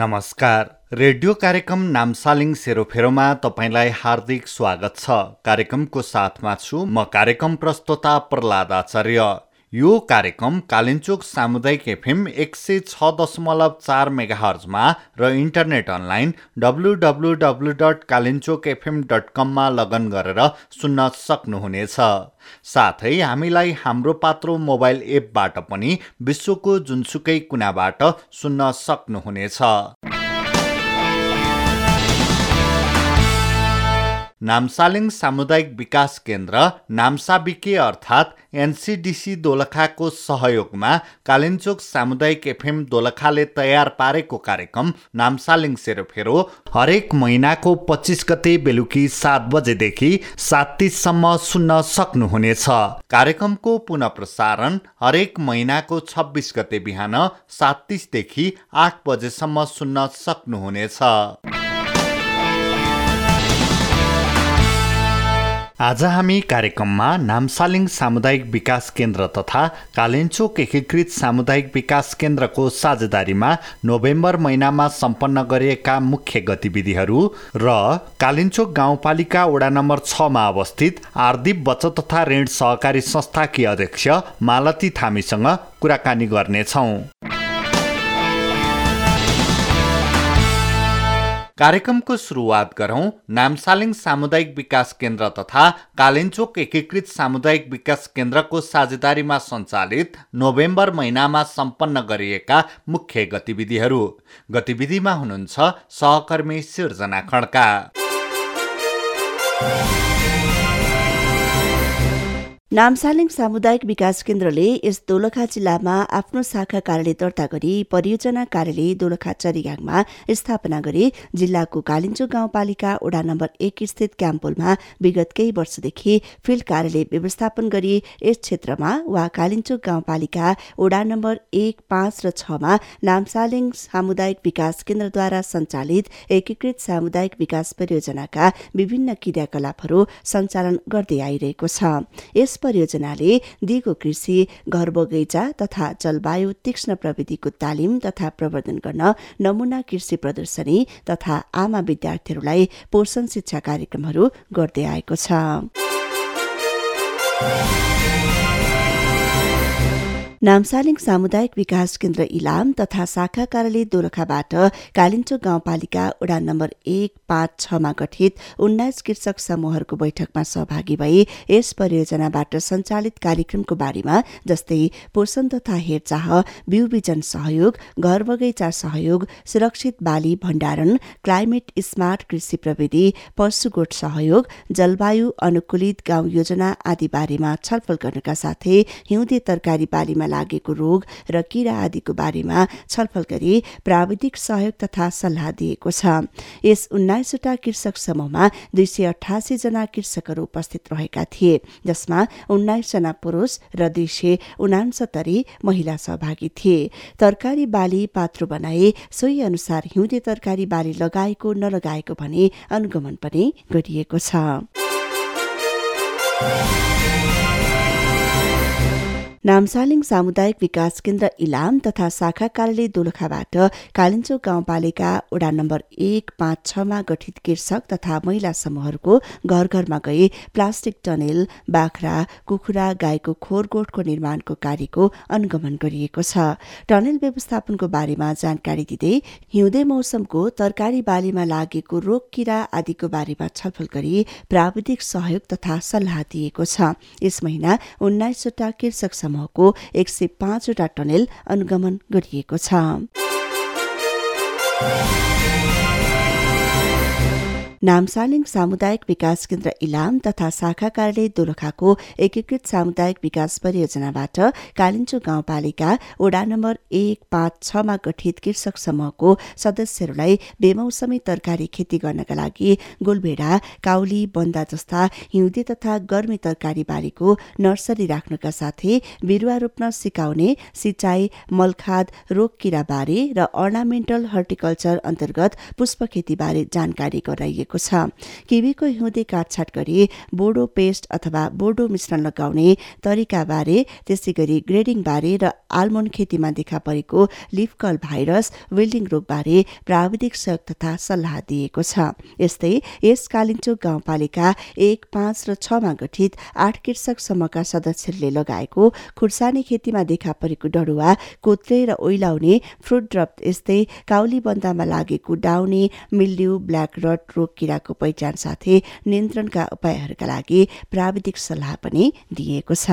नमस्कार। रेडियो कार्यक्रम नामसालिङ सेरोफेरोमा तपाईँलाई हार्दिक स्वागत छ। कार्यक्रमको साथमा छु म कार्यक्रम प्रस्तोता प्रहलाद आचार्य यो कार्यक्रम कालिन्चोक सामुदायिक एफएम एक सय छ दशमलव चार मेगाहर्जमा र internet online W W W dot Kalinchok FM dot कममा लगन गरेर सुन्न सक्नुहुनेछ। साथै हामीलाई हाम्रो पात्रो मोबाइल एपबाट पनि विश्वको जुनसुकै कुनाबाट सुन्न सक्नुहुनेछ। नामसालिङ सामुदायिक विकास केन्द्र नाम्साबिके अर्थात् एनसिडिसी दोलखाको सहयोगमा कालिन्चोक सामुदायिक एफएम दोलखाले तयार पारेको कार्यक्रम नामसालिङ सेरोफेरो हरेक महिनाको पच्चिस गते बेलुकी सात बजेदेखि सात तिससम्म सुन्न सक्नुहुनेछ। कार्यक्रमको पुनः प्रसारण हरेक महिनाको छब्बिस गते बिहान सात तिसदेखि आठ बजेसम्म सुन्न सक्नुहुनेछ। आज हामी कार्यक्रममा नामसालिङ सामुदायिक विकास केन्द्र तथा कालिन्चोक एकीकृत सामुदायिक विकास केन्द्रको साझेदारीमा नोभेम्बर महिनामा सम्पन्न गरिएका मुख्य गतिविधिहरू र कालिन्चोक गाउँपालिका वडा नम्बर छमा अवस्थित आर्दीप बचत तथा ऋण सहकारी संस्थाकी अध्यक्ष मालती थामीसँग कुराकानी गर्नेछौँ। कार्यक्रमको सुरुवात गरौँ। नामसालिङ सामुदायिक विकास केन्द्र तथा कालिन्चोक एकीकृत सामुदायिक विकास केन्द्रको साझेदारीमा सञ्चालित नोभेम्बर महिनामा सम्पन्न गरिएका मुख्य गतिविधिहरू। गतिविधिमा हुनुहुन्छ सहकर्मी सिर्जना खड्का। नामसालिङ सामुदायिक विकास केन्द्रले यस दोलखा जिल्लामा आफ्नो शाखा कार्यालय दर्ता गरी परियोजना कार्यालय दोलखा चरिगाङमा स्थापना गरी। जिल्लाको कालिन्चो गाउँपालिका वडा नम्बर एक स्थित क्याम्पोलमा विगत केही वर्षदेखि फिल्ड कार्यालय व्यवस्थापन गरी यस क्षेत्रमा वा कालिन्चोक गाउँपालिका वडा नम्बर एक पाँच र छमा नामसालिङ सामुदायिक विकास केन्द्रद्वारा सञ्चालित एकीकृत सामुदायिक विकास परियोजनाका विभिन्न क्रियाकलापहरू सञ्चालन गर्दै आइरहेको छ। परियोजनाले दिगो कृषि घर बगैँचा तथा जलवायु तीक्ष्ण प्रविधिको तालिम तथा प्रवर्धन गर्न नमुना कृषि प्रदर्शनी तथा आमा विद्यार्थीहरूलाई पोषण शिक्षा कार्यक्रमहरू गर्दै आएको छ। नामसालिङ सामुदायिक विकास केन्द्र इलाम तथा शाखा कार्यालय दोलखाबाट कालिन्चोक गाउँपालिका वडा नम्बर एक पाँच छमा गठित उन्नाइस कृषक समूहहरूको बैठकमा सहभागी भई यस परियोजनाबाट सञ्चालित कार्यक्रमको बारेमा जस्तै पोषण तथा हेरचाह बिउ बिजन सहयोग घर बगैँचा सहयोग सुरक्षित बाली भण्डारण क्लाइमेट स्मार्ट कृषि प्रविधि पशुगोठ सहयोग जलवायु अनुकूलित गाउँ योजना आदि बारेमा छलफल गर्नका साथै हिउँदे तरकारी बालीमा लागेको रोग र किरा आदिको बारेमा छलफल गरी प्राविधिक सहयोग तथा सल्लाह दिएको छ। यस उन्नाइसवटा कृषक समूहमा दुई सय अठासी जना कृषकहरू उपस्थित रहेका थिए जसमा उन्नाइसजना पुरुष र दुई सय उनासत्तरी महिला सहभागी थिए। तरकारी बाली पात्रो बनाए सोही अनुसार हिउँदे तरकारी बाली लगाएको नलगाएको भने अनुगमन पनि गरिएको छ। नामसालिङ सामुदायिक विकास केन्द्र इलाम तथा शाखा कार्यालय दोलखाबाट कालिन्चोक गाउँपालिका वडा नम्बर एक पाँच छमा गठित कृषक तथा महिला समूहहरूको घर घरमा गई प्लास्टिक टनेल बाख्रा कुखुरा गाईको खोर गोठको निर्माणको कार्यको अनुगमन गरिएको छ। टनेल व्यवस्थापनको बारेमा जानकारी दिँदै हिउँदे मौसमको तरकारी बालीमा लागेको रोग किरा आदिको बारेमा छलफल गरी प्राविधिक सहयोग तथा सल्लाह दिएको छ। यस महिना उन्नाइसवटा कृषक समूहको एक सय पाँचवटा टनेल अनुगमन गरिएको छ। नामसालिङ सामुदायिक विकास केन्द्र इलाम तथा शाखा कार्यालय दोलखाको एकीकृत सामुदायिक विकास परियोजनाबाट कालिन्चो गाउँपालिका वडा नम्बर एक पाँच छमा गठित कृषक समूहको सदस्यहरूलाई बेमौसमी तरकारी खेती गर्नका लागि गोलभेडा काउली बन्दा जस्ता हिउँदे तथा गर्मी तरकारी बारीको नर्सरी राख्नका साथै बिरुवा रोप्न सिकाउने सिंचाई मलखाद रोग किरा बारे र अर्नामेन्टल हर्टिकल्चर अन्तर्गत पुष्प खेतीबारे जानकारी गराइएको दिएको छ। किवीको हिउँदे काटछाट गरी बोडो पेस्ट अथवा बोडो मिश्रण लगाउने तरिकाबारे त्यसै गरी ग्रेडिङबारे र आलमोन्ड खेतीमा देखा परेको लिफकल भाइरस विल्डिङ रोगबारे प्राविधिक सहयोग तथा सल्लाह दिएको छ। यस्तै यस कालिचोक गाउँपालिका एक पाँच र छमा गठित आठ कृषक समूहका सदस्यहरूले लगाएको खुर्सानी खेतीमा देखा परेको डढुवा कोत्रे र ओइलाउने फ्रुट ड्रप यस्तै काउली बन्दामा लागेको डाउने मिल्ड्यू ब्ल्याक रट रोग किराको पहिचान साथै नियन्त्रणका उपायहरूका लागि प्राविधिक सल्लाह पनि दिएको छ।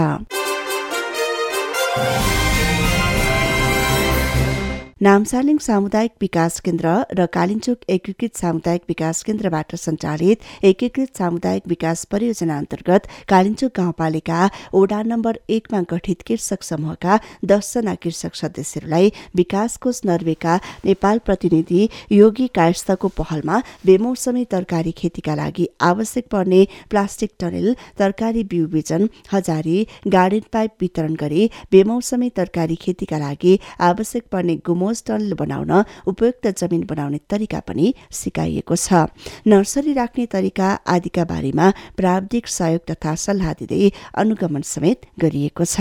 नामसालिङ सामुदायिक विकास केन्द्र र कालिचोक एकीकृत सामुदायिक विकास केन्द्रबाट सञ्चालित एकीकृत सामुदायिक विकास परियोजना अन्तर्गत कालिचोक गाउँपालिका ओडा नम्बर एकमा गठित कृषक समूहका दसजना कृषक सदस्यहरूलाई विकास कोष नर्वेका नेपाल प्रतिनिधि योगी कायस्थको पहलमा बेमौसमी तरकारी खेतीका लागि आवश्यक पर्ने प्लास्टिक टनेल तरकारी बिउ बिजन हजारी गार्डन पाइप वितरण गरी बेमौसमी तरकारी खेतीका लागि आवश्यक पर्ने गुमो मोस्टल बनाउन उपयुक्त जमिन बनाउने तरिका पनि सिकाइएको छ। नर्सरी राख्ने तरिका आदिका बारेमा प्राविधिक सहयोग तथा सल्लाह दिँदै अनुगमन समेत गरिएको छ।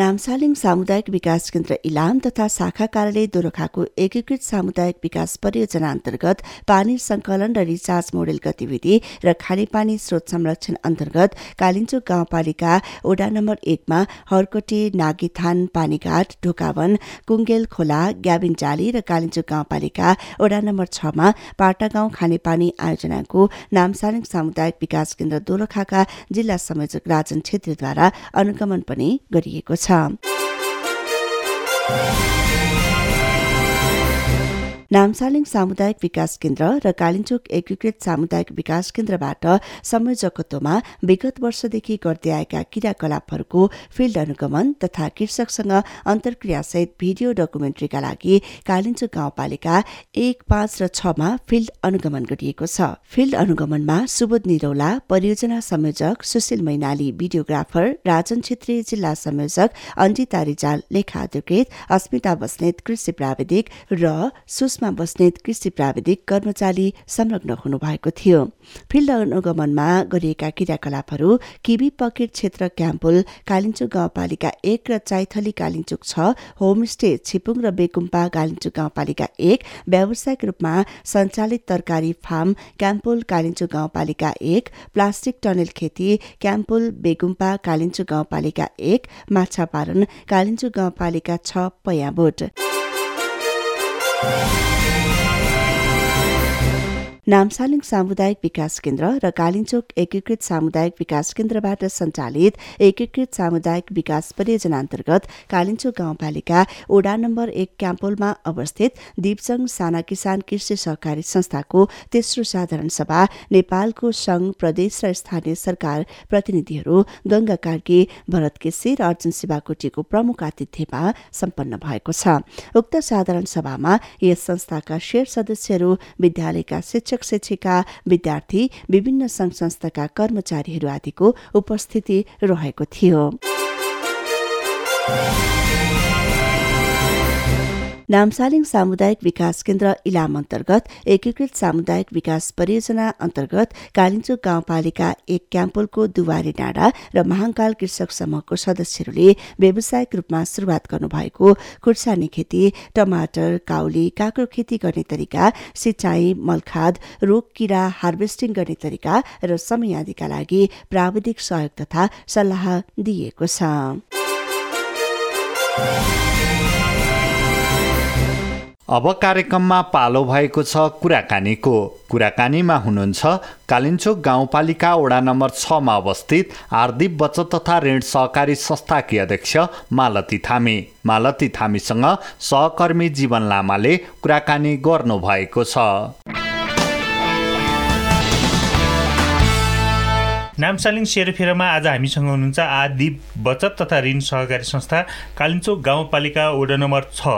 नामसालिङ सामुदायिक विकास केन्द्र इलाम तथा शाखा कार्यालय दोरखाको एकीकृत सामुदायिक विकास परियोजना अन्तर्गत पानी संकलन र रिचार्ज मोडेल गतिविधि र खानेपानी स्रोत संरक्षण अन्तर्गत कालिचोक गाउँपालिका ओडा नम्बर एकमा हरकोटी नागीथान पानीघाट ढोकावन कुङ्गेल खोला ग्याबिन जाली र कालिचोक गाउँपालिका ओडा नम्बर छमा पाटा गाउँ खानेपानी आयोजनाको नामसालिङ सामुदायिक विकास केन्द्र दोलखाका जिल्ला संयोजक राजन छेत्रीद्वारा अनुगमन पनि गरिएको छ। छ नामसालिङ सामुदायिक विकास केन्द्र र कालिचोक एकीकृत सामुदायिक विकास केन्द्रबाट संयोजकत्वमा विगत वर्षदेखि गर्दै आएका क्रियाकलापहरूको फिल्ड अनुगमन तथा कृषकसँग अन्तर्क्रियासहित भिडियो डकुमेन्ट्रीका लागि कालिचोक गाउँपालिका एक पाँच र छमा फिल्ड अनुगमन गरिएको छ। फिल्ड अनुगमनमा सुबोध निरौला परियोजना संयोजक सुशील मैनाली भिडियोग्राफर राजन छेत्री जिल्ला संयोजक अन्जिता रिजाल लेखा अधिकृत अस्मिता बस्नेत कृषि प्राविधिक र सुषमा बस्नेत कृषि प्राविधिक कर्मचारी संलग्न हुनुभएको थियो। फिल्ड अनुगमनमा गरिएका क्रियाकलापहरू किबी पकेट क्षेत्र क्याम्पुल कालिचुक गाउँपालिका एक र चाइथली कालिचुक छ होमस्टे छिपुङ र बेकुम्पा कालिचुक गाउँपालिका एक व्यावसायिक रूपमा सञ्चालित तरकारी फार्म क्याम्पुल कालिचुक गाउँपालिका एक प्लास्टिक टनेल खेती क्याम्पुल बेगुम्पा कालिचुक गाउँपालिका एक माछा पालन कालिचुक गाउँपालिका छ पयाबोट। Música नामसालिङ सामुदायिक विकास केन्द्र र कालिचोक एकीकृत सामुदायिक विकास केन्द्रबाट सञ्चालित एकीकृत सामुदायिक विकास परियोजना अन्तर्गत कालिचोक गाउँपालिका ओडा नम्बर एक क्याम्पोलमा अवस्थित दिपसङ साना किसान कृषि सहकारी संस्थाको तेस्रो साधारण सभा नेपालको संघ प्रदेश र स्थानीय सरकार प्रतिनिधिहरू गंगा कार्की भरत केसी र अर्जुन शिवाकोटीको प्रमुख आतिथ्यमा सम्पन्न भएको छ। उक्त साधारण सभामा यस संस्थाका शेर सदस्यहरू विद्यालयका शिक्षक शिक्षक शिक्षिका विद्यार्थी विभिन्न संघ संस्थाका कर्मचारीहरू आदिको उपस्थिति रहेको थियो। नामसालिङ सामुदायिक विकास केन्द्र इलाम अन्तर्गत एकीकृत सामुदायिक विकास परियोजना अन्तर्गत कालिचोक गाउँपालिका एक क्याम्पलको दुवारी डाँडा र महाङ्काल कृषक समूहको सदस्यहरूले व्यावसायिक रूपमा शुरूआत गर्नुभएको खुर्सानी खेती टमाटर काउली काँक्रो खेती गर्ने तरिका सिंचाई मलखाद रोग किरा हार्भेस्टिङ गर्ने तरिका र समय आदिका लागि प्राविधिक सहयोग तथा सल्लाह दिइएको छ। अब कार्यक्रममा पालो भएको छ कुराकानीको। कुराकानीमा हुनुहुन्छ कालिन्चोक गाउँपालिका वडा नम्बर छमा अवस्थित आर्दीप बचत तथा ऋण सहकारी संस्थाकी अध्यक्ष मालती थामी। मालती थामीसँग सहकर्मी जीवन लामाले कुराकानी गर्नुभएको छ। नामसालिङ सेरोफेरोमा आज हामीसँग हुनुहुन्छ आदि बचत तथा ऋण सहकारी संस्था कालिम्चोक गाउँपालिका वडा नम्बर छ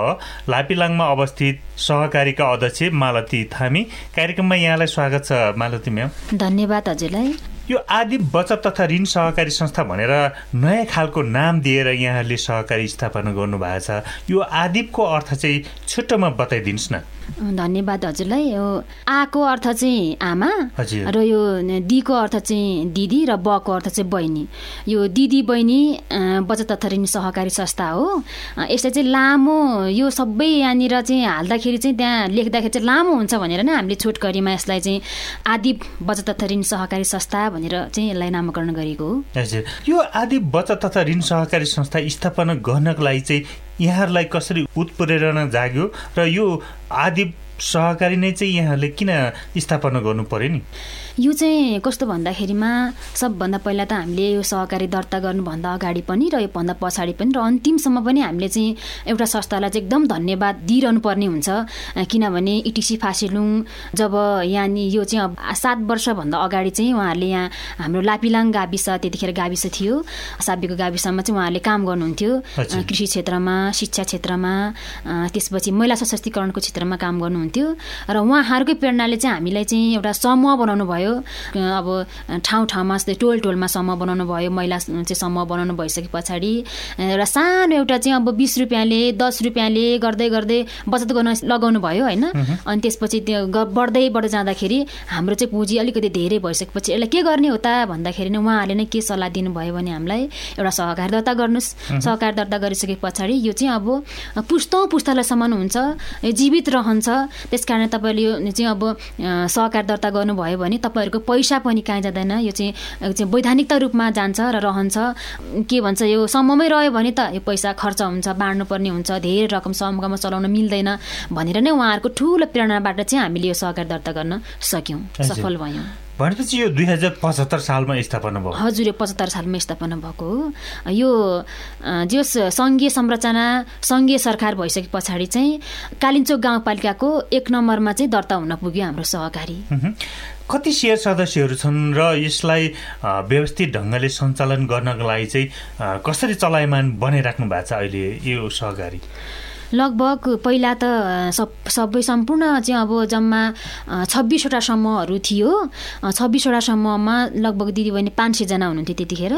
लापिलाङमा अवस्थित सहकारीका अध्यक्ष मालती थामी कार्यक्रममा यहाँलाई स्वागत छ मालती म्याम। धन्यवाद हजुरलाई। यो आदि बचत तथा ऋण सहकारी संस्था भनेर नयाँ खालको नाम दिएर यहाँहरूले सहकारी स्थापना गर्नुभएको छ। यो आदिपको अर्थ चाहिँ छुट्टोमा बताइदिनुहोस् न। धन्यवाद हजुरलाई। यो आको अर्थ चाहिँ आमा हजुर। र यो दीको अर्थ चाहिँ दिदी र बको अर्थ चाहिँ बहिनी। यो दिदी बहिनी बचत तथा ऋण सहकारी संस्था हो। यसलाई चाहिँ लामो यो सबै यहाँनिर चाहिँ हाल्दाखेरि चाहिँ त्यहाँ लेख्दाखेरि चाहिँ लामो हुन्छ भनेर नै हामीले छोटकरीमा यसलाई चाहिँ आदि बचत तथा ऋण सहकारी संस्था भनेर चाहिँ यसलाई नामाकरण गरेको हो। हजुर। यो आदि बचत तथा ऋण सहकारी संस्था स्थापना गर्नको लागि चाहिँ यहाँहरूलाई कसरी उत्प्रेरणा जाग्यो र यो आदि सहकारी नै चाहिँ यहाँहरूले किन स्थापना गर्नु पर्यो नि? यो चाहिँ कस्तो भन्दाखेरिमा सबभन्दा पहिला त हामीले यो सहकारी दर्ता गर्नुभन्दा अगाडि पनि र योभन्दा पछाडि पनि र अन्तिमसम्म पनि हामीले चाहिँ एउटा संस्थालाई चाहिँ एकदम धन्यवाद दिइरहनु पर्ने हुन्छ। किनभने इटिसी फासिलुङ जब यहाँनि यो चाहिँ अब सात वर्षभन्दा अगाडि चाहिँ उहाँहरूले यहाँ हाम्रो लापिलाङ गाविस त्यतिखेर गाविस थियो। साबिको गाविसमा चाहिँ उहाँहरूले काम गर्नुहुन्थ्यो। कृषि क्षेत्रमा शिक्षा क्षेत्रमा त्यसपछि महिला सशक्तिकरणको क्षेत्रमा काम गर्नुहुन्थ्यो। र उहाँहरूकै प्रेरणाले चाहिँ हामीलाई चाहिँ एउटा समूह बनाउनु भयो। अब ठाउँ ठाउँमा जस्तै टोल टोलमा समूह बनाउनु भयो महिला चाहिँ समूह बनाउनु भइसके पछाडि। एउटा सानो एउटा चाहिँ अब बिस रुपियाँले दस रुपियाँले गर्दै गर्दै बचत गर्न लगाउनु भयो होइन? अनि त्यसपछि त्यो बढ्दै बढ्दै जाँदाखेरि हाम्रो चाहिँ पुँजी अलिकति धेरै भइसकेपछि यसलाई के गर्ने हो त भन्दाखेरि नै उहाँहरूले नै के सल्लाह दिनुभयो भने हामीलाई एउटा सहकारी दर्ता गर्नुहोस् सहकारी दर्ता गरिसके पछाडि यो चाहिँ अब पुस्तौँ पुस्तालासम्म हुन्छ जीवित रहन्छ। त्यस कारण तपाईँले यो चाहिँ अब सहकारी दर्ता गर्नुभयो भने तपाईँहरूको पैसा पनि कहीँ जाँदैन। यो चाहिँ वैधानिकता रूपमा जान्छ र रहन्छ। के भन्छ यो समूहमै रह्यो भने त यो पैसा खर्च हुन्छ बाँड्नुपर्ने हुन्छ धेरै रकम समूहमा चलाउन मिल्दैन भनेर नै उहाँहरूको ठुलो प्रेरणाबाट चाहिँ हामीले यो सहकारी दर्ता गर्न सक्यौँ। सफल भयौँ। भनेपछि यो दुई हजार पचहत्तर सालमा स्थापना भयो। हजुर यो पचहत्तर सालमा स्थापना भएको हो। यो जस सङ्घीय संरचना सङ्घीय सरकार भइसके पछाडि चाहिँ कालिम्चोक गाउँपालिकाको एक नम्बरमा चाहिँ दर्ता हुन पुग्यो हाम्रो सहकारी। कति सेयर सदस्यहरू छन् र यसलाई व्यवस्थित ढङ्गले सञ्चालन गर्नको लागि चाहिँ कसरी चलायमान बनाइराख्नु भएको छ अहिले यो सहकारी? लगभग पहिला त सब सबै सम्पूर्ण चाहिँ अब जम्मा छब्बिसवटा समूहहरू थियो। छब्बिसवटा समूहमा लगभग दिदीबहिनी पाँच सयजना हुनुहुन्थ्यो त्यतिखेर।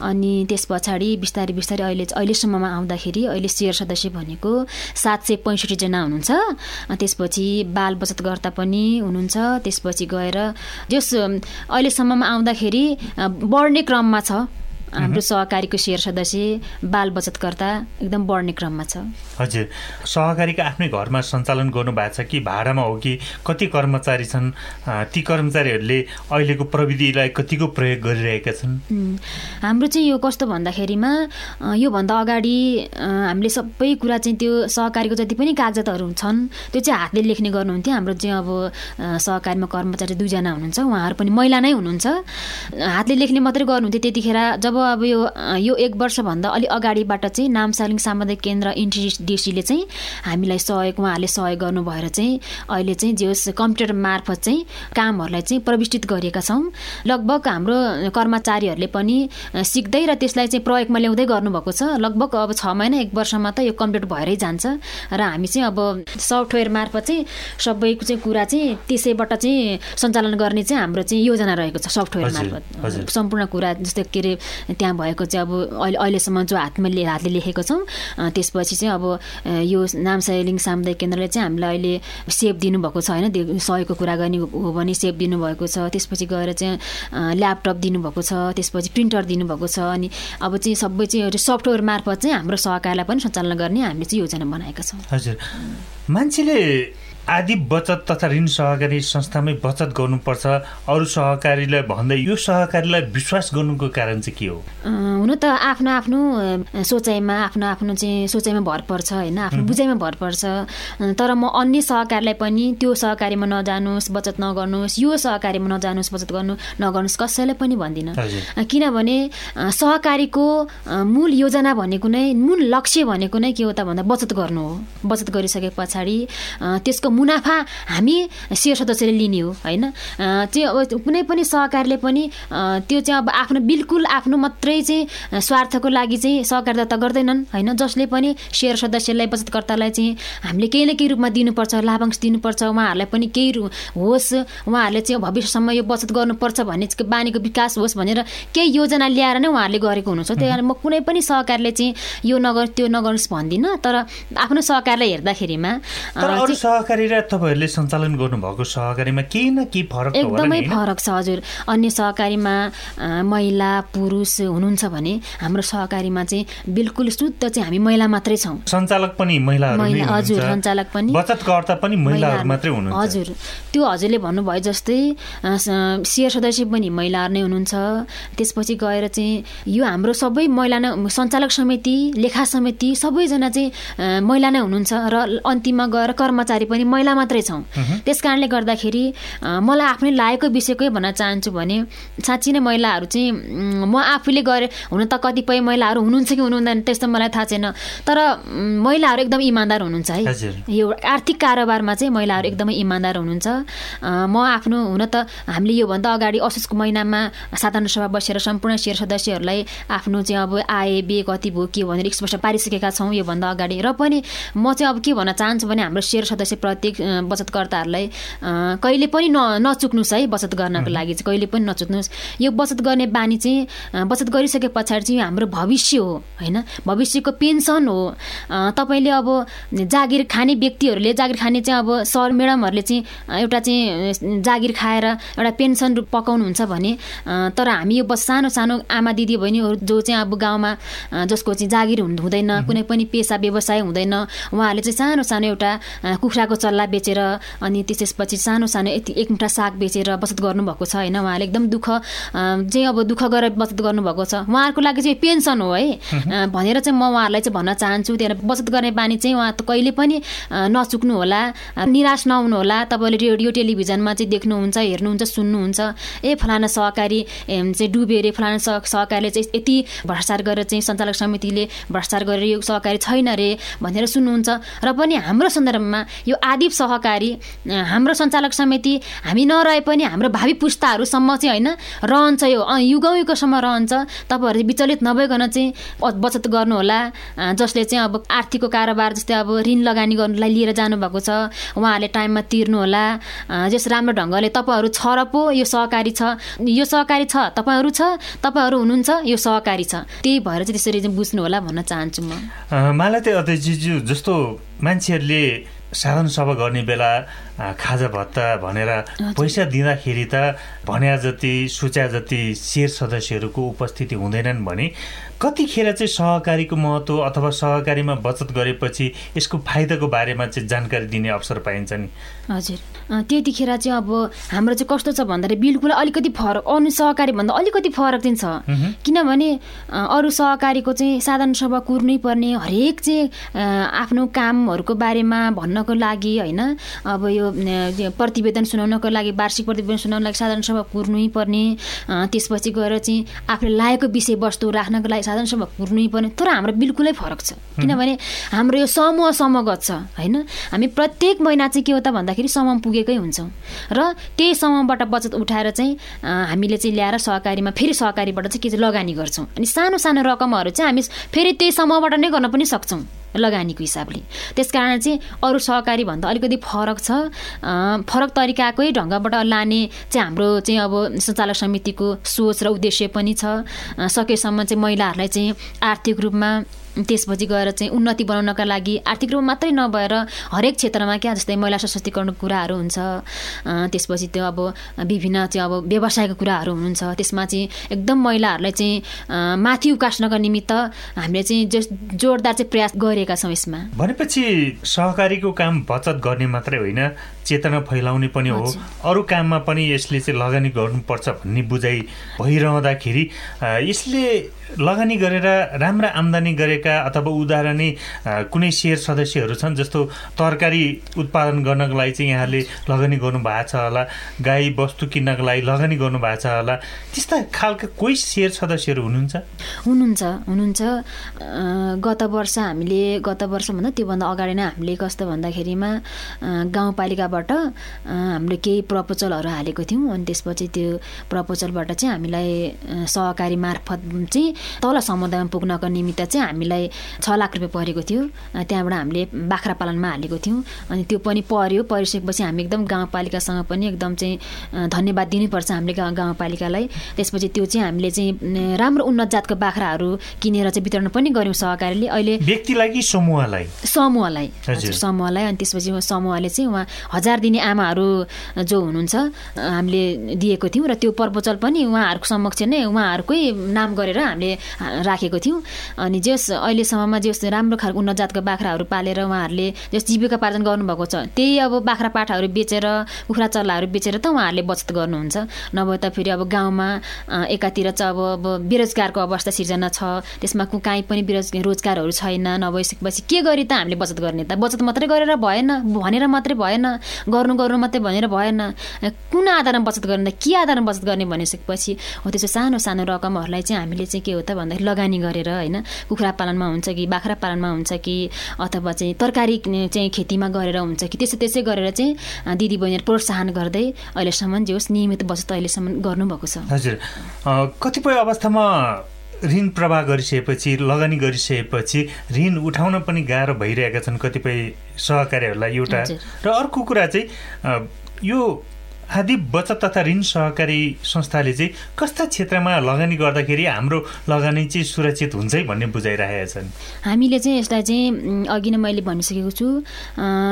अनि त्यस पछाडि बिस्तारै बिस्तारै अहिले अहिलेसम्ममा आउँदाखेरि अहिले सेयर सदस्य भनेको सात सय पैँसठीजना हुनुहुन्छ। त्यसपछि बाल बचतकर्ता पनि हुनुहुन्छ। त्यसपछि गएर जस अहिलेसम्ममा आउँदाखेरि बढ्ने क्रममा छ। हाम्रो सहकारीको सेयर सदस्य बाल बचतकर्ता एकदम बढ्ने क्रममा छ। हजुर सहकारीका आफ्नै घरमा सञ्चालन गर्नुभएको छ कि भाडामा हो कि कति कर्मचारी छन् ती कर्मचारीहरूले अहिलेको प्रविधिलाई कतिको प्रयोग गरिरहेका छन्? हाम्रो चाहिँ यो कस्तो भन्दाखेरिमा योभन्दा अगाडि हामीले सबै कुरा चाहिँ त्यो सहकारीको जति पनि कागजातहरू छन् त्यो चाहिँ हातले लेख्ने गर्नुहुन्थ्यो। हाम्रो चाहिँ अब सहकारीमा कर्मचारी दुईजना हुनुहुन्छ उहाँहरू पनि महिला नै हुनुहुन्छ। हातले लेख्ने मात्रै गर्नुहुन्थ्यो त्यतिखेर जब अब यो यो एक वर्षभन्दा अलिक अगाडिबाट चाहिँ नामसालिङ सामुदायिक केन्द्र इन्टिडिसीले चाहिँ हामीलाई सहयोग उहाँहरूले सहयोग गर्नु भएर चाहिँ अहिले चाहिँ जे होस् कम्प्युटर मार्फत चाहिँ कामहरूलाई चाहिँ प्रविष्टित गरिएका छौँ। लगभग हाम्रो कर्मचारीहरूले पनि सिक्दै र त्यसलाई चाहिँ प्रयोगमा ल्याउँदै गर्नुभएको छ। लगभग अब छ महिना एक वर्षमा त यो कम्प्लिट भएरै जान्छ र हामी चाहिँ अब सफ्टवेयर मार्फत चाहिँ सबैको चाहिँ कुरा चाहिँ त्यसैबाट चाहिँ सञ्चालन गर्ने चाहिँ हाम्रो चाहिँ योजना रहेको छ सफ्टवेयर मार्फत। सम्पूर्ण कुरा जस्तै के अरे त्यहाँ भएको चाहिँ अब अहिले अहिलेसम्म जो हातमा हातले लेखेको छौँ त्यसपछि चाहिँ अब यो नामसाइलिङ सामुदायिक केन्द्रले चाहिँ हामीलाई अहिले सेप दिनुभएको छ होइन? सहयोगको कुरा गर्ने हो भने सेप दिनुभएको छ त्यसपछि गएर चाहिँ ल्यापटप दिनुभएको छ त्यसपछि प्रिन्टर दिनुभएको छ अनि अब चाहिँ सबै चाहिँ सफ्टवेयर मार्फत चाहिँ हाम्रो सहकारलाई पनि सञ्चालन गर्ने हामीले चाहिँ योजना बनाएका छौँ। हजुर। मान्छेले आदि बचत तथा ऋण सहकारी संस्थामै बचत गर्नुपर्छ। अरू सहकारीलाई भन्दै यो सहकारीलाई विश्वास गर्नुको कारण चाहिँ के हो? हुन त आफ्नो आफ्नो सोचाइमा आफ्नो आफ्नो चाहिँ सोचाइमा भर पर्छ होइन? आफ्नो बुझाइमा भर पर्छ। तर म अन्य सहकारीलाई पनि त्यो सहकारीमा नजानुहोस् बचत नगर्नुहोस् यो सहकारीमा नजानुहोस् बचत गर्नु नगर्नुहोस् कसैलाई पनि भन्दिनँ। किनभने सहकारीको मूल योजना भनेको नै मूल लक्ष्य भनेको नै के हो त भन्दा बचत गर्नु हो। बचत गरिसके पछाडि त्यसको मुनाफा हामी सेयर सदस्यले लिने हो होइन? चाहिँ अब कुनै पनि सहकारीले पनि त्यो चाहिँ अब आफ्नो बिल्कुल आफ्नो मात्रै चाहिँ स्वार्थको लागि चाहिँ सहकारिता गर्दैनन् होइन? जसले पनि सेयर सदस्यलाई बचतकर्तालाई चाहिँ हामीले केही न केही रूपमा दिनुपर्छ लाभांश दिनुपर्छ उहाँहरूलाई पनि केही होस् उहाँहरूले चाहिँ भविष्यसम्म यो बचत गर्नुपर्छ भन्ने बानीको विकास होस् भनेर केही योजना ल्याएर नै उहाँहरूले गरेको हुनुहुन्छ। त्यही कारण म कुनै पनि सहकारीले चाहिँ यो नगर त्यो नगर्नुहोस् भन्दिनँ तर आफ्नो सहकारीलाई हेर्दाखेरिमा सहकारी तपाईँहरूले सञ्चालन गर्नुभएको सहकारीमा केही न केही फरक एकदमै फरक छ हजुर। अन्य सहकारीमा महिला पुरुष हुनुहुन्छ भने हाम्रो सहकारीमा चाहिँ बिल्कुल शुद्ध चाहिँ हामी महिला मात्रै छौँ। सञ्चालक पनि महिला हजुर सञ्चालक पनि। बचतकर्ता पनि महिलाहरू मात्रै हुनुहुन्छ। हजुर। त्यो हजुरले भन्नुभयो जस्तै सेयर सदस्य पनि महिलाहरू नै हुनुहुन्छ। त्यसपछि गएर चाहिँ यो हाम्रो सबै महिला नै सञ्चालक समिति लेखा समिति सबैजना चाहिँ महिला नै हुनुहुन्छ। र अन्तिममा गएर कर्मचारी पनि महिला मात्रै छौँ। त्यस कारणले गर्दाखेरि मलाई आफ्नै लागेको विषयकै भन्न चाहन्छु भने साँच्ची नै महिलाहरू चाहिँ म आफूले गरेँ हुन त कतिपय महिलाहरू हुनुहुन्छ कि हुनुहुँदैन त्यस्तो मलाई थाहा छैन। तर महिलाहरू एकदम इमान्दार हुनुहुन्छ है। यो आर्थिक कारोबारमा चाहिँ महिलाहरू एकदमै इमान्दार हुनुहुन्छ। म आफ्नो हुन त हामीले योभन्दा अगाडि असोजको महिनामा साधारण सभा बसेर सम्पूर्ण सेयर सदस्यहरूलाई आफ्नो चाहिँ अब आए बे कति भयो के भनेर स्पष्ट पारिसकेका छौँ योभन्दा अगाडि। र पनि म चाहिँ अब के भन्न चाहन्छु भने हाम्रो सेयर सदस्य प्रत्येक बचतकर्ताहरूलाई कहिले पनि न नचुक्नुहोस् है बचत गर्नको लागि चाहिँ कहिले पनि नचुक्नुहोस्। यो बचत गर्ने बानी चाहिँ बचत गरिसके पछाडि चाहिँ हाम्रो भविष्य हो होइन? भविष्यको पेन्सन हो। तपाईँले अब जागिर खाने व्यक्तिहरूले जागिर खाने चाहिँ अब सर म्याडमहरूले चाहिँ एउटा चाहिँ जागिर खाएर एउटा पेन्सन पकाउनुहुन्छ भने तर हामी यो बस सानो सानो आमा दिदी बहिनीहरू जो चाहिँ अब गाउँमा जसको चाहिँ जागिर हुँदैन कुनै पनि पेसा व्यवसाय हुँदैन उहाँहरूले चाहिँ सानो सानो एउटा कुखुराको चल्ला बेचेर अनि त्यसपछि सानो सानो यति एक मुठा साग बेचेर बचत गर्नुभएको छ होइन? उहाँले एकदम दुःख चाहिँ अब दुःख गरेर बचत गर्नुभएको छ। उहाँहरूको लागि चाहिँ पेन्सन हो है? भनेर चाहिँ म उहाँहरूलाई चाहिँ भन्न चाहन्छु। त्यहाँदेखि बचत गर्ने बानी चाहिँ उहाँ कहिले पनि नचुक्नु होला निराश नहुनु होला तपाईँले रेडियो टेलिभिजनमा चाहिँ देख्नुहुन्छ हेर्नुहुन्छ सुन्नुहुन्छ। ए फलाना सहकारी चाहिँ डुबे अरे फलाना सहकारीले चाहिँ यति भ्रष्टाचार गरेर चाहिँ सञ्चालक समितिले भ्रष्टाचार गरेर यो सहकारी छैन रे भनेर सुन्नुहुन्छ। र पनि हाम्रो सन्दर्भमा यो आदिप सहकारी हाम्रो सञ्चालक समिति हामी नरहे पनि हाम्रो भावी पुस्ताहरूसम्म चाहिँ होइन रहन्छ यो युगौँ युगसम्म रहन्छ। तपाईँहरू विचलित नभइकन चाहिँ बचत गर्नुहोला। जसले चाहिँ अब आर्थिकको कारोबार जस्तै अब ऋण लगानी गर्नुलाई लिएर जानुभएको छ उहाँहरूले टाइममा तिर्नुहोला। जस राम्रो ढङ्गले तपाईँहरू छ र पो यो सहकारी छ। यो सहकारी छ तपाईँहरू छ तपाईँहरू हुनुहुन्छ यो सहकारी छ। त्यही भएर चाहिँ त्यसरी चाहिँ बुझ्नु होला भन्न चाहन्छु म। मलाई चाहिँ अध्यक्षज्यू जस्तो मान्छेहरूले साधन सभा गर्ने बेला खाजा भत्ता भनेर पैसा दिँदाखेरि त भन्या जति सोच्या जति सेयर सदस्यहरूको उपस्थिति हुँदैनन् भने कतिखेर चाहिँ सहकारीको महत्त्व अथवा सहकारीमा बचत गरेपछि यसको फाइदाको बारेमा चाहिँ जानकारी दिने अवसर पाइन्छ नि हजुर। त्यतिखेर चाहिँ अब हाम्रो चाहिँ कस्तो छ भन्दाखेरि बिल्कुल अलिकति फरक अरू सहकारी भन्दा अलिकति फरक चाहिँ छ। किनभने अरू सहकारीको चाहिँ साधारण सभा कुर्नै पर्ने हरेक चाहिँ आफ्नो कामहरूको बारेमा भन्नको लागि होइन अब यो प्रतिवेदन सुनाउनको लागि वार्षिक प्रतिवेदन सुनाउनको लागि साधारण सभा कुर्नै पर्ने त्यसपछि गएर चाहिँ आफूले लागेको विषयवस्तु राख्नको लागि साधारण सभा कुर्नै पर्ने तर हाम्रो बिल्कुलै फरक छ। किनभने हाम्रो यो समूह समूहगत छ होइन? हामी प्रत्येक महिना चाहिँ के हो त भन्दाखेरि समूह पुगेकै हुन्छौँ। र त्यही समूहबाट बचत उठाएर चाहिँ हामीले चाहिँ ल्याएर सहकारीमा फेरि सहकारीबाट चाहिँ के चाहिँ लगानी गर्छौँ। अनि सानो सानो रकमहरू चाहिँ हामी फेरि त्यही समूहबाट नै गर्न पनि सक्छौँ लगानीको हिसाबले। त्यस कारण चाहिँ अरू सहकारी भन्दा अलिकति फरक छ। फरक तरिकाकै ढङ्गबाट लाने चाहिँ हाम्रो चाहिँ अब सञ्चालक समितिको सोच र उद्देश्य पनि छ। सकेसम्म चाहिँ महिलाहरूलाई चाहिँ आर्थिक रूपमा त्यसपछि गएर चाहिँ उन्नति बनाउनका लागि आर्थिक रूपमा मात्रै नभएर हरेक क्षेत्रमा क्या जस्तै महिला सशक्तिकरणको कुराहरू हुन्छ त्यसपछि त्यो अब विभिन्न चाहिँ अब व्यवसायको कुराहरू हुनुहुन्छ त्यसमा चाहिँ एकदम महिलाहरूलाई चाहिँ माथि उकास्नका निमित्त हामीले चाहिँ जस जोरदार चाहिँ प्रयास गरेका छौँ यसमा। भनेपछि सहकारीको काम बचत गर्ने मात्रै होइन चेतना फैलाउने पनि हो। अरू काममा पनि यसले चाहिँ लगानी गर्नुपर्छ भन्ने बुझाइ भइरहँदाखेरि यसले लगानी गरेर राम्रा आम्दानी गरेका गरेका अथवा उदाहरणै कुनै सेयर सदस्यहरू छन् जस्तो तरकारी उत्पादन गर्नको लागि चाहिँ यहाँले लगानी गर्नु भएको छ होला गाई बस्तु किन्नको लागि लगानी गर्नु भएको छ होला त्यस्ता खालका कोही सेयर सदस्यहरू हुनुहुन्छ? हुनुहुन्छ हुनुहुन्छ। गत वर्ष हामीले गत वर्षभन्दा त्योभन्दा अगाडि नै हामीले कस्तो भन्दाखेरिमा गाउँपालिकाबाट हामीले केही प्रपोजलहरू हालेको थियौँ अनि त्यसपछि त्यो प्रपोजलबाट चाहिँ हामीलाई सहकारी मार्फत चाहिँ तल समुदायमा पुग्नको निमित्त चाहिँ हामीलाई छ लाख रुपियाँ परेको थियो। त्यहाँबाट हामीले बाख्रा पालनमा हालेको थियौँ। अनि त्यो पनि पर्यो। परिसकेपछि हामी एकदम गाउँपालिकासँग पनि एकदम चाहिँ धन्यवाद दिनुपर्छ हामीले गाउँ गाउँपालिकालाई। त्यसपछि त्यो चाहिँ हामीले चाहिँ राम्रो उन्नत जातको बाख्राहरू किनेर चाहिँ वितरण पनि गऱ्यौँ सहकारीले। अहिले व्यक्तिलाई कि समूहलाई? समूहलाई। समूहलाई। अनि त्यसपछि समूहले चाहिँ उहाँ हजार दिने आमाहरू जो हुनुहुन्छ हामीले दिएको थियौँ। र त्यो प्रपोजल पनि उहाँहरूको समक्ष नै उहाँहरूकै नाम गरेर हामीले राखेको थियौँ। अनि जस अहिलेसम्ममा जस राम्रो खालको उन्नत जातको बाख्राहरू पालेर उहाँहरूले जस जीविका पार्जन गर्नुभएको छ त्यही अब बाख्रा पाठाहरू बेचेर कुखुरा चल्लाहरू बेचेर त उहाँहरूले बचत गर्नुहुन्छ। नभए त फेरि अब गाउँमा एकातिर चाहिँ अब अब बेरोजगारको अवस्था सिर्जना छ त्यसमा काहीँ पनि बेरोज रोजगारहरू छैन नभइसकेपछि के गरी त हामीले बचत गर्ने त? बचत मात्रै गरेर भएन भनेर मात्रै भएन गर्नु गर्नु मात्रै भनेर भएन कुन आधारमा बचत गर्ने के आधारमा बचत गर्ने भनिसकेपछि हो त्यसो सानो सानो रकमहरूलाई चाहिँ हामीले चाहिँ के हो त भन्दाखेरि लगानी गरेर होइन कुखुरा पालनमा हुन्छ कि बाख्रा पालनमा हुन्छ कि अथवा चाहिँ तरकारी चाहिँ खेतीमा गरेर हुन्छ कि त्यसै त्यसै गरेर चाहिँ दिदीबहिनीहरू प्रोत्साहन गर्दै अहिलेसम्म जे होस् नियमित बचत अहिलेसम्म गर्नुभएको छ। हजुर। कतिपय अवस्थामा ऋण प्रवाह गरिसकेपछि लगानी गरिसकेपछि ऋण उठाउन पनि गाह्रो भइरहेका छन् कतिपय सहकारीहरूलाई एउटा। र अर्को कुरा चाहिँ यो आदि बचत तथा ऋण सहकारी संस्थाले चाहिँ कस्ता क्षेत्रमा लगानी गर्दाखेरि हाम्रो लगानी चाहिँ सुरक्षित हुन्छ है भन्ने बुझाइरहेका छन्? हामीले चाहिँ यसलाई चाहिँ अघि नै मैले भनिसकेको छु।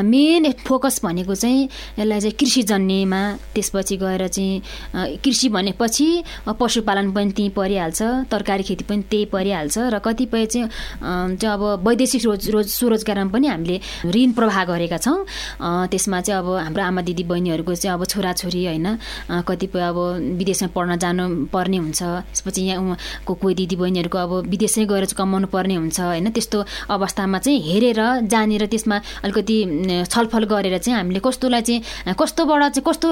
मेन फोकस भनेको चाहिँ यसलाई चाहिँ कृषिजन्यमा त्यसपछि गएर चाहिँ कृषि भनेपछि पशुपालन पनि त्यहीँ परिहाल्छ तरकारी खेती पनि त्यही परिहाल्छ र कतिपय चाहिँ अब वैदेशिक रोज रोज स्वरोजगारमा पनि हामीले ऋण प्रवाह गरेका छौँ। त्यसमा चाहिँ अब हाम्रो आमा दिदी बहिनीहरूको चाहिँ अब छोरा छोरी होइन कतिपय अब विदेशमा पढ्न जानु पर्ने हुन्छ। त्यसपछि यहाँको कोही दिदीबहिनीहरूको अब विदेशै गएर कमाउनु पर्ने हुन्छ होइन? त्यस्तो अवस्थामा चाहिँ हेरेर जानेर त्यसमा अलिकति छलफल गरेर चाहिँ हामीले कस्तोलाई चाहिँ कस्तोबाट चाहिँ कस्तो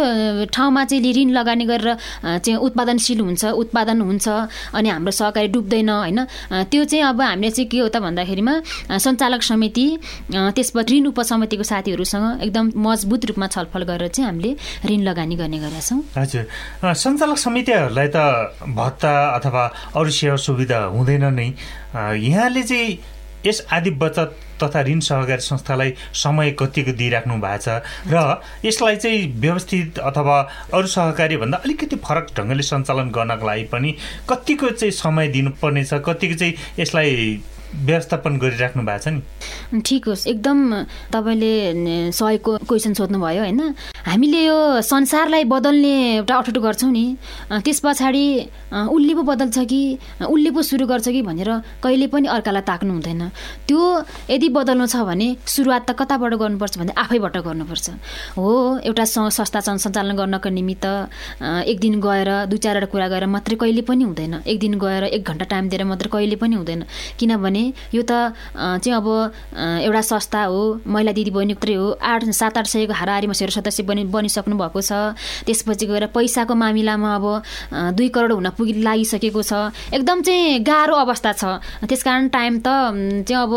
ठाउँमा चाहिँ ऋण लगानी गरेर चाहिँ उत्पादनशील हुन्छ उत्पादन हुन्छ अनि हाम्रो सहकारी डुब्दैन होइन? त्यो चाहिँ अब हामीले चाहिँ के हो त भन्दाखेरिमा सञ्चालक समिति त्यसपछि ऋण उपसमितिको साथीहरूसँग एकदम मजबुत रूपमा छलफल गरेर चाहिँ हामीले ऋण लगानी लगानी गर्ने गरेका छौँ। हजुर। सञ्चालक समितिहरूलाई त भत्ता अथवा अरू सेवा सुविधा हुँदैन नै। यहाँले चाहिँ यस आदि बचत तथा ऋण सहकारी संस्थालाई समय कतिको दिइराख्नु भएको छ र यसलाई चाहिँ व्यवस्थित अथवा अरू सहकारी भन्दा अलिकति फरक ढङ्गले सञ्चालन गर्नको लागि पनि कतिको चाहिँ समय दिनुपर्नेछ कतिको चाहिँ यसलाई व्यवस्थापन गरिराख्नु भएको छ नि? ठिक होस् एकदम तपाईँले सहीको क्वेसन सोध्नुभयो होइन? हामीले यो संसारलाई बदल्ने एउटा अठुट गर्छौँ नि। त्यस पछाडि उसले पो बदल्छ कि उसले पो सुरु गर्छ कि भनेर कहिले पनि अर्कालाई ताक्नु हुँदैन। त्यो यदि बदल्नु छ भने सुरुवात त कताबाट गर्नुपर्छ भने आफैबाट गर्नुपर्छ। हो एउटा संस्था सञ्चालन गर्नको निमित्त एक दिन गएर दुई चारवटा कुरा गरेर मात्रै कहिले पनि हुँदैन। एक दिन गएर एक घन्टा टाइम दिएर मात्रै कहिले पनि हुँदैन। किनभने यो त चाहिँ अब एउटा संस्था हो महिला दिदीबहिनी मात्रै हो आठ सात आठ सयको हाराहारीमा सेरो सदस्य बनि बनिसक्नु भएको छ। त्यसपछि गएर पैसाको मामिलामा अब दुई करोड हुन पुगि लागिसकेको छ। एकदम चाहिँ गाह्रो अवस्था छ। त्यस कारण टाइम त चाहिँ अब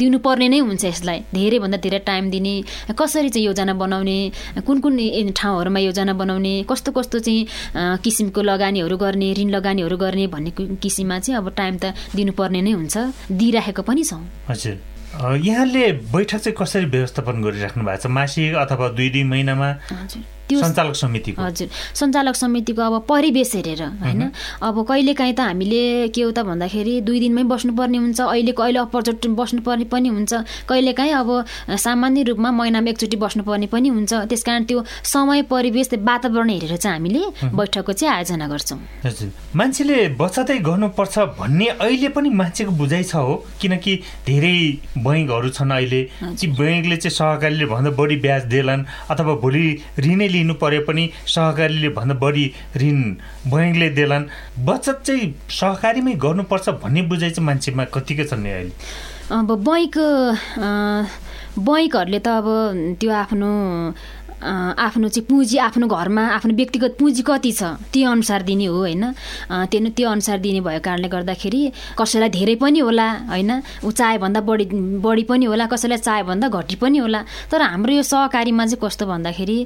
दिनुपर्ने नै हुन्छ यसलाई। धेरैभन्दा धेरै टाइम दिने कसरी चाहिँ योजना बनाउने कुन कुन ठाउँहरूमा योजना बनाउने कस्तो कस्तो चाहिँ किसिमको लगानीहरू गर्ने ऋण लगानीहरू गर्ने भन्ने किसिममा चाहिँ अब टाइम त दिनुपर्ने नै हुन्छ। दिइराखेको पनि छौँ। हजुर। यहाँले बैठक चाहिँ कसरी व्यवस्थापन गरिराख्नु भएको छ? मासिक अथवा दुई दुई महिनामा? सञ्चालक समितिको। हजुर। सञ्चालक समितिको अब परिवेश हेरेर होइन? अब कहिलेकाहीँ त हामीले के हो त भन्दाखेरि दुई दिनमै बस्नुपर्ने हुन्छ अहिलेको अहिले अपर्चुनिटी बस्नुपर्ने पनि हुन्छ कहिलेकाहीँ अब सामान्य रूपमा महिनामा एकचोटि बस्नुपर्ने पनि हुन्छ। त्यस कारण त्यो समय परिवेश वातावरण हेरेर चाहिँ हामीले बैठकको चाहिँ आयोजना गर्छौँ। हजुर। मान्छेले बचतै गर्नुपर्छ भन्ने अहिले पनि मान्छेको बुझाइ छ हो किनकि धेरै बैङ्कहरू छन् अहिले। ती बैङ्कले चाहिँ सहकारीले भन्दा बढी ब्याज देलान् अथवा भोलि ऋणै लिनु पर्यो पनि सहकारीले भन्दा बढी ऋण बैङ्कले देलान्। बचत चाहिँ सहकारीमै गर्नुपर्छ भन्ने बुझाइ चाहिँ मान्छेमा कतिको छ नि अहिले? अब बैङ्क बैङ्कहरूले त अब त्यो आफ्नो आफ्नो चाहिँ पुँजी आफ्नो घरमा आफ्नो व्यक्तिगत पुँजी कति छ त्यो अनुसार दिने हो होइन? त्यो त्यो अनुसार दिने भएको कारणले गर्दाखेरि कसैलाई धेरै पनि होला होइन? ऊ चाहेभन्दा बढी बढी पनि होला कसैलाई चाहेभन्दा घटी पनि होला। तर हाम्रो यो सहकारीमा चाहिँ कस्तो भन्दाखेरि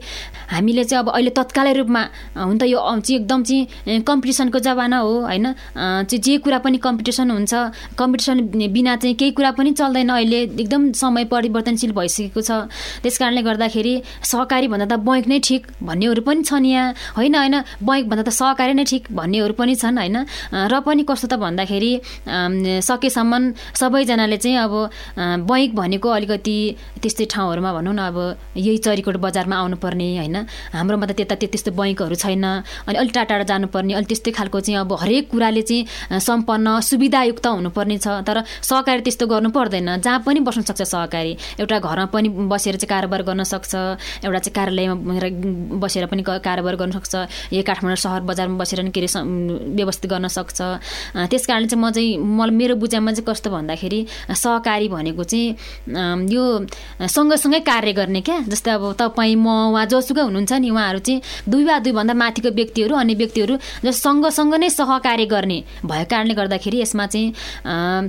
हामीले चाहिँ अब अहिले तत्कालै रूपमा हुन त यो चाहिँ एकदम चाहिँ कम्पिटिसनको जमाना हो होइन? चाहिँ जे कुरा पनि कम्पिटिसन हुन्छ कम्पिटिसन बिना चाहिँ केही कुरा पनि चल्दैन अहिले। एकदम समय परिवर्तनशील भइसकेको छ। त्यस कारणले गर्दाखेरि सहकारी भन्दा त बैङ्क नै ठिक भन्नेहरू पनि छन् यहाँ। होइन होइन बैङ्क भन्दा त सहकारी नै ठिक भन्नेहरू पनि छन् होइन। र पनि कस्तो त भन्दाखेरि सकेसम्म सबैजनाले चाहिँ अब बैङ्क भनेको अलिकति त्यस्तै ठाउँहरूमा भनौँ न अब यही चरीकोट बजारमा आउनुपर्ने होइन। हाम्रोमा त त्यता त्यस्तो बैङ्कहरू छैन। अनि अलिक टाढा टाढा जानुपर्ने अलिक त्यस्तै खालको चाहिँ अब हरेक कुराले चाहिँ सम्पन्न सुविधायुक्त हुनुपर्ने छ। तर सहकारी त्यस्तो गर्नु पर्दैन। जहाँ पनि बस्न सक्छ सहकारी। एउटा घरमा पनि बसेर चाहिँ कारोबार गर्न सक्छ। एउटा चाहिँ कार्यालयमा बसेर पनि कारोबार गर्न सक्छ। यही काठमाडौँ सहर बजारमा बसेर पनि के अरे व्यवस्थित गर्न सक्छ। त्यस कारणले चाहिँ म चाहिँ मलाई मेरो बुझाइमा चाहिँ कस्तो भन्दाखेरि सहकारी भनेको चाहिँ यो सँगसँगै कार्य गर्ने क्या। जस्तै अब तपाईँ म उहाँ जोसुकै हुनुहुन्छ नि उहाँहरू चाहिँ दुई वा दुईभन्दा माथिको व्यक्तिहरू अन्य व्यक्तिहरू जस सँगसँग नै सहकार्य गर्ने भएको कारणले गर्दाखेरि यसमा चाहिँ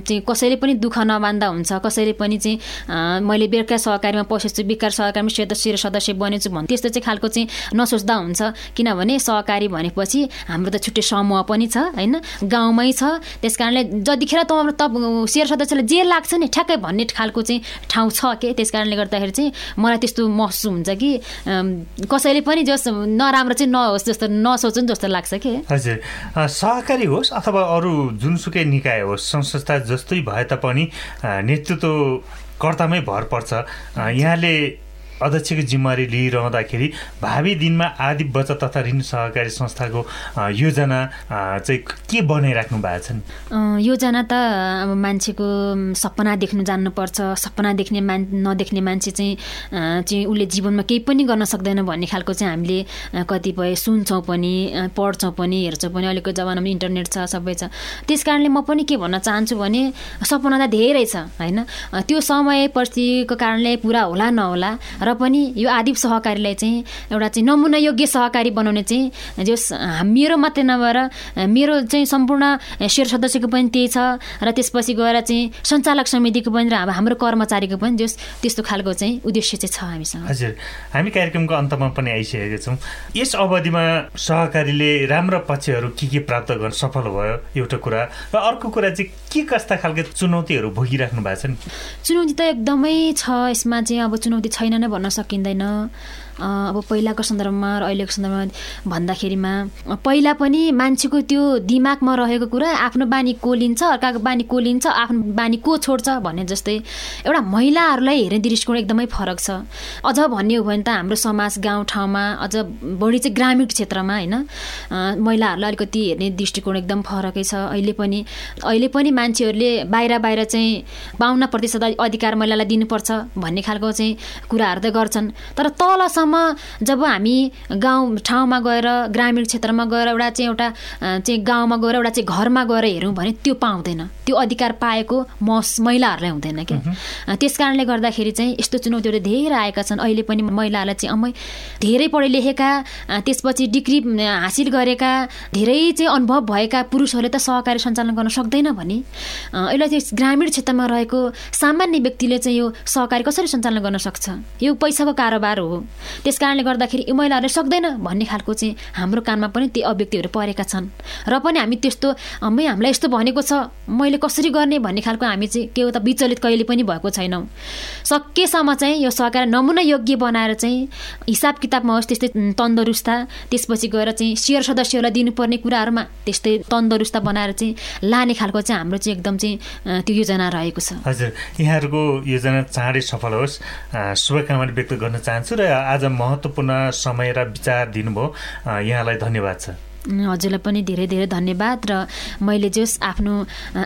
चाहिँ कसैले पनि दुःख नबान्दा हुन्छ। कसैले पनि चाहिँ मैले बेलुका सहकारीमा पसेछु बेकार सहकारीमा सदस्य सदस्य बने गर्नेछु भन्ने। त्यस्तो चाहिँ खालको चाहिँ नसोच्दा हुन्छ। किनभने सहकारी भनेपछि हाम्रो त छुट्टै समूह पनि छ होइन? गाउँमै छ। त्यस कारणले जतिखेर त त सेयर सदस्यलाई जे लाग्छ नि ठ्याक्कै भन्ने खालको चाहिँ ठाउँ छ के? त्यस कारणले गर्दाखेरि चाहिँ मलाई त्यस्तो महसुस हुन्छ कि कसैले पनि जस नराम्रो चाहिँ नहोस् जस्तो नसोचौँ जस्तो लाग्छ कि? हजुर। सहकारी होस् अथवा अरू जुनसुकै निकाय होस् संस्था जस्तै भए तापनि नेतृत्व कर्तामै भर पर्छ। यहाँले अध्यक्षको जिम्मेवारी लिइरहँदाखेरि भावी दिनमा आदि बचत तथा ऋण सहकारी संस्थाको योजना चाहिँ के बनाइराख्नु भएको छ योजना त अब मान्छेको सपना देख्नु जान्नुपर्छ। सपना देख्ने मान नदेख्ने मान्छे चाहिँ चाहिँ उसले जीवनमा केही पनि गर्न सक्दैन भन्ने खालको चाहिँ हामीले कतिपय सुन्छौँ पनि पढ्छौँ पनि हेर्छौँ पनि। अहिलेको जमानामा इन्टरनेट छ सबै छ। त्यस कारणले म पनि के भन्न चाहन्छु भने सपना त धेरै छ होइन? त्यो समय परिस्थितिको कारणले पुरा होला नहोला र पनि यो आदिप सहकारीलाई चाहिँ एउटा चाहिँ नमुना योग्य सहकारी बनाउने चाहिँ जस मेरो मात्रै नभएर मेरो चाहिँ सम्पूर्ण शेर सदस्यको पनि त्यही छ र त्यसपछि गएर चाहिँ सञ्चालक समितिको पनि र अब हाम्रो कर्मचारीको पनि जस त्यस्तो खालको चाहिँ उद्देश्य चाहिँ छ हामीसँग। हजुर हामी कार्यक्रमको अन्तमा पनि आइसकेका छौँ। यस अवधिमा सहकारीले राम्रा पक्षहरू के के प्राप्त गर्न सफल भयो एउटा कुरा। र अर्को कुरा चाहिँ के कस्ता खालको चुनौतीहरू भोगिराख्नु भएको छ नि चुनौती त एकदमै छ यसमा चाहिँ अब चुनौती छैन नै भन्न सकिँदैन अब पहिलाको सन्दर्भमा र अहिलेको सन्दर्भमा भन्दाखेरिमा पहिला पनि मान्छेको त्यो दिमागमा रहेको कुरा आफ्नो बानी को लिन्छ अर्काको बानी को लिन्छ आफ्नो बानी को छोड्छ भन्ने जस्तै एउटा महिलाहरूलाई हेर्ने दृष्टिकोण एकदमै फरक छ। अझ भन्ने हो भने त हाम्रो समाज गाउँ ठाउँमा अझ बढी चाहिँ ग्रामीण क्षेत्रमा होइन महिलाहरूलाई अलिकति हेर्ने दृष्टिकोण एकदम फरकै छ। अहिले पनि अहिले पनि मान्छेहरूले बाहिर बाहिर चाहिँ बाहन्न प्रतिशत अधिकार महिलालाई दिनुपर्छ भन्ने खालको चाहिँ कुराहरू त गर्छन्। तर तलसम्म अहिलेसम्म जब हामी गाउँ ठाउँमा गएर ग्रामीण क्षेत्रमा गएर एउटा चाहिँ एउटा चाहिँ गाउँमा गएर एउटा चाहिँ घरमा गएर हेऱ्यौँ भने त्यो पाउँदैन। त्यो अधिकार पाएको म महिलाहरूलाई हुँदैन क्या। त्यस कारणले गर्दाखेरि चाहिँ यस्तो चुनौतीहरू धेरै आएका छन्। अहिले पनि महिलाहरूलाई चाहिँ अमै धेरै पढे लेखेका त्यसपछि डिग्री हासिल गरेका धेरै चाहिँ अनुभव भएका पुरुषहरूले त सहकारी सञ्चालन गर्न सक्दैन भने अहिले चाहिँ ग्रामीण क्षेत्रमा रहेको सामान्य व्यक्तिले चाहिँ यो सहकारी कसरी सञ्चालन गर्न सक्छ? यो पैसाको कारोबार हो। त्यस कारणले गर्दाखेरि यो महिलाहरूले सक्दैन भन्ने खालको चाहिँ हाम्रो कानमा पनि ती अव्यक्तिहरू परेका छन्। र पनि हामी त्यस्तो मै हामीलाई यस्तो भनेको छ मैले कसरी गर्ने भन्ने खालको हामी चाहिँ के हो त विचलित कहिले पनि भएको छैनौँ। सकेसम्म चाहिँ यो सरकार नमुना योग्य बनाएर चाहिँ हिसाब किताबमा होस् त्यस्तै तन्दरुस्ता त्यसपछि गएर चाहिँ सेयर सदस्यहरूलाई दिनुपर्ने कुराहरूमा त्यस्तै तन्दरुस्ता बनाएर चाहिँ लाने खालको चाहिँ हाम्रो चाहिँ एकदम चाहिँ त्यो योजना रहेको छ। हजुर यहाँहरूको योजना चाँडै सफल होस्। शुभकामना व्यक्त गर्न चाहन्छु र आज महत्त्वपूर्ण समय र विचार दिनुभयो। यहाँलाई धन्यवाद छ। हजुरलाई पनि धेरै धेरै धन्यवाद र मैले जस आफ्नो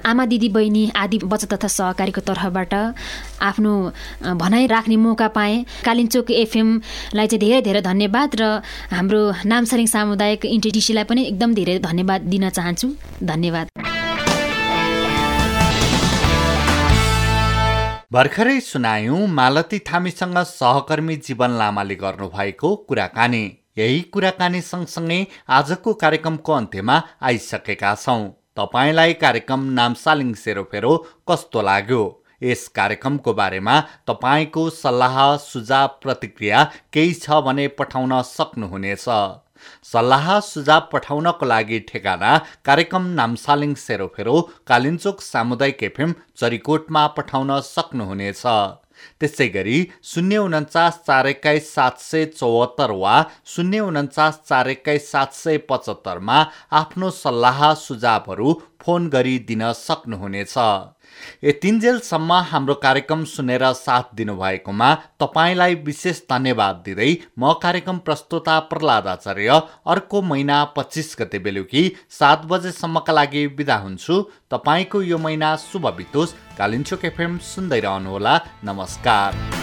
आमा दिदी बहिनी आदि बचत तथा सहकारीको तर्फबाट आफ्नो भनाइ राख्ने मौका पाएँ। कालिम्चोक एफएमलाई चाहिँ धेरै धेरै धन्यवाद र हाम्रो नामसारिङ सामुदायिक इन्टिटिसीलाई पनि एकदम धेरै धन्यवाद दिन चाहन्छु। धन्यवाद। भर्खरै सुनायौँ मालती थामीसँग सहकर्मी जीवन लामाले गर्नुभएको कुराकानी। यही कुराकानी सँगसँगै आजको कार्यक्रमको अन्त्यमा आइसकेका छौँ। तपाईँलाई कार्यक्रम नामसालिङ सेरोफेरो कस्तो लाग्यो? यस कार्यक्रमको बारेमा तपाईँको सल्लाह सुझाव प्रतिक्रिया केही छ भने पठाउन सक्नुहुनेछ। सल्लाह सुझाव पठाउनको लागि ठेगाना कार्यक्रम नामसालिङ सेरोफेरो कालिन्चोक सामुदायिक एफएम चरिकोटमा पठाउन सक्नुहुनेछ। त्यसै गरी शून्य उन्चास चार एक्काइस सात सय चौहत्तर वा शून्य उन्चास चार एक्काइस सात सय पचहत्तरमा आफ्नो सल्लाह सुझावहरू फोन गरी दिन सक्नुहुनेछ। यतिन्जेलसम्म हाम्रो कार्यक्रम सुनेर साथ दिनुभएकोमा तपाईँलाई विशेष धन्यवाद दिँदै म कार्यक्रम प्रस्तुता प्रहलाद आचार्य अर्को महिना पच्चिस गते बेलुकी सात बजेसम्मका लागि बिदा हुन्छु। तपाईँको यो महिना शुभ बितोस्। कालिन्चोक एफएम सुन्दै रहनुहोला। नमस्कार।